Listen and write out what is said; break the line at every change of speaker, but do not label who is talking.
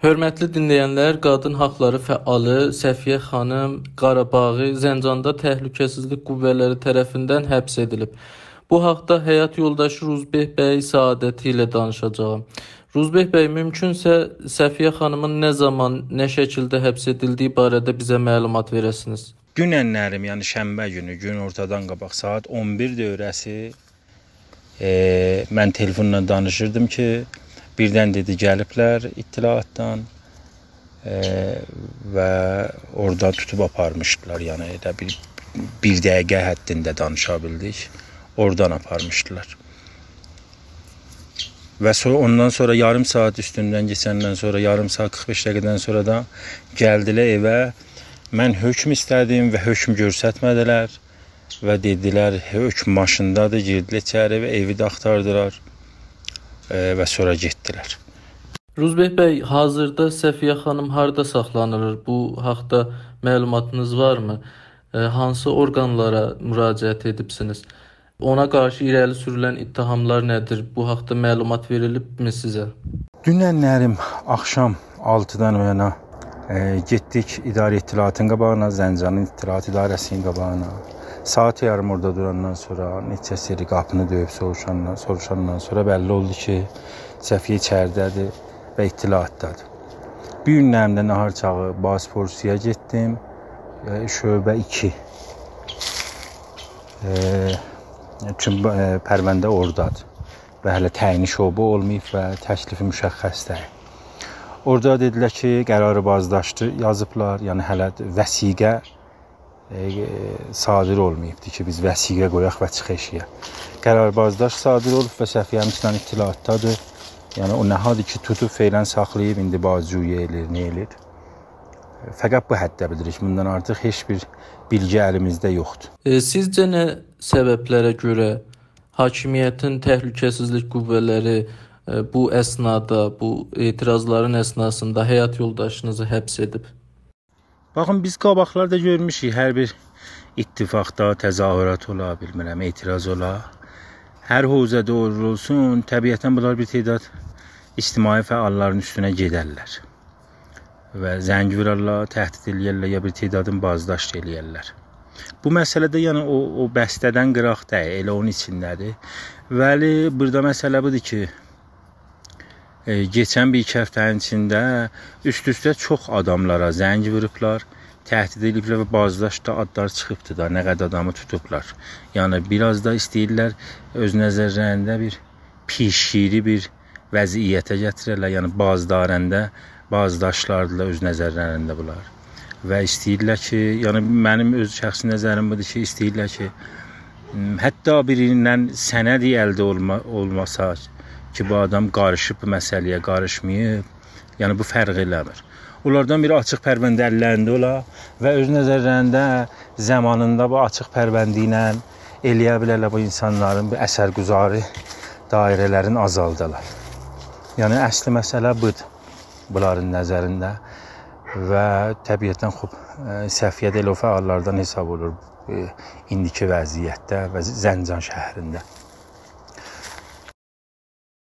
Hörmətli dinləyənlər, qadın haqları fəalı Səfiyyə xanım Qarabağı Zəncanda təhlükəsizlik qüvvələri tərəfindən həbs edilib. Bu haqda həyat yoldaşı Ruzbeh bəy Səadəti ilə danışacağam. Ruzbeh bəy, mümkünsə Səfiyyə xanımın nə zaman, nə şəkildə həbs edildiyi barədə bizə məlumat verəsiniz.
Günənlərim, yəni şənbə günü, gün ortadan qabaq saat 11 dövrəsi e, mən telefonla danışırdım ki, birdən dedi gəliblər ittilaatdan e, və orada tutub aparmışdılar. Yəni elə bir bir dəqiqə həddində danışa bildik. Oradan aparmışdılar. Və sonra ondan sonra yarım saat üstündən keçəndən sonra yarım saat 45 dəqiqədən sonra da gəldilər evə. Mən hökm istədim və hökm göstərmədilər və dedilər hökm maşındadır, girdilər içəri və evi də axtardılar və sonra getdilər.
Ruzbeh bəy, hazırda Səfiyyə xanım harda saxlanılır? Bu haqda məlumatınız varmı? E, hansı orqanlara müraciət edibsiniz? Ona qarşı irəli sürülən ittihamlar nədir? Bu haqda məlumat verilibmi sizə?
Dünənlərim axşam 6-dan o yana e, getdik idarə ittilatın qabağına, Zəncanın ittilat idarəsinin qabağına. Saat yarım orada durandan sonra neçə seri qapını döyüb soruşandan, soruşandan sonra bəlli oldu ki, Səfiyyə içəridədir və ittilatdadır. Bir gün nəmdə nahar çağı Basporsiya getdim. E, şöbə 2. E, Çünki e, pərvəndə ordadır və hələ təyini şöbə olmayıb və təklifi müşəxxəsdir. Orada dedilər ki, qərarı bazdaşdı yazıblar. Yəni hələ vəsiqə sadir olmayıbdı ki, biz vəsiqə qoyaq və çıxış eşiyə. Qərar bazdaş sadir olub və Səfiyyəmizlə ittilatdadır. Yəni o nəhadır ki, tutub feylən saxlayıb indi bazcuya elir, nə elir? Fəqət bu həddə bilirik. Bundan artıq heç bir bilgi əlimizdə yoxdur.
E, sizcə nə səbəblərə görə hakimiyyətin təhlükəsizlik qüvvələri e, bu əsnada, bu etirazların əsnasında həyat yoldaşınızı həbs edib?
Baxın biz qabaqlarda görmüşük hər bir ittifaqda təzahürat ola, bilmirəm, etiraz ola. Hər hövzədə olsun, təbiətən bunlar bir tədad ictimai fəalların üstünə gedərlər və zəng vurarlar, təhdid eləyərlər ya bir tədadın bazdaşt eləyərlər. Bu məsələdə yəni o o bəstədən qıraq deyil, elə onun içindədir. Vəli burada məsələ budur ki, keçən bir iki həftənin içində üst-üstə çox adamlara zəng vurublar, təhdid ediblər və bazdaşt da adlar çıxıbdı da, nə qədər adamı tutublar. Yəni biraz da istəyirlər öz nəzərlərində bir pişiri bir vəziyyətə gətirərlər, yəni bazdarəndə bazdaşlardılar öz nəzərlərində bunlar. Və istəyirlər ki, yəni mənim öz şəxsi nəzərim budur ki, istəyirlər ki, hətta birindən sənəd əldə olma, olmasa ki, bu adam qarışıb bu məsələyə, qarışmayıb, yəni bu fərq eləmir. Onlardan biri açıq pərvəndə əllərində ola və öz nəzərlərində zamanında bu açıq pərvəndə ilə eləyə bilərlər bu insanların bu əsərgüzarı dairələrini azaldalar. Yəni əsli məsələ budur bunların nəzərində və təbiətən xub Səfiyyə də elə fəallardan hesab olur indiki vəziyyətdə və Zəncan şəhərində.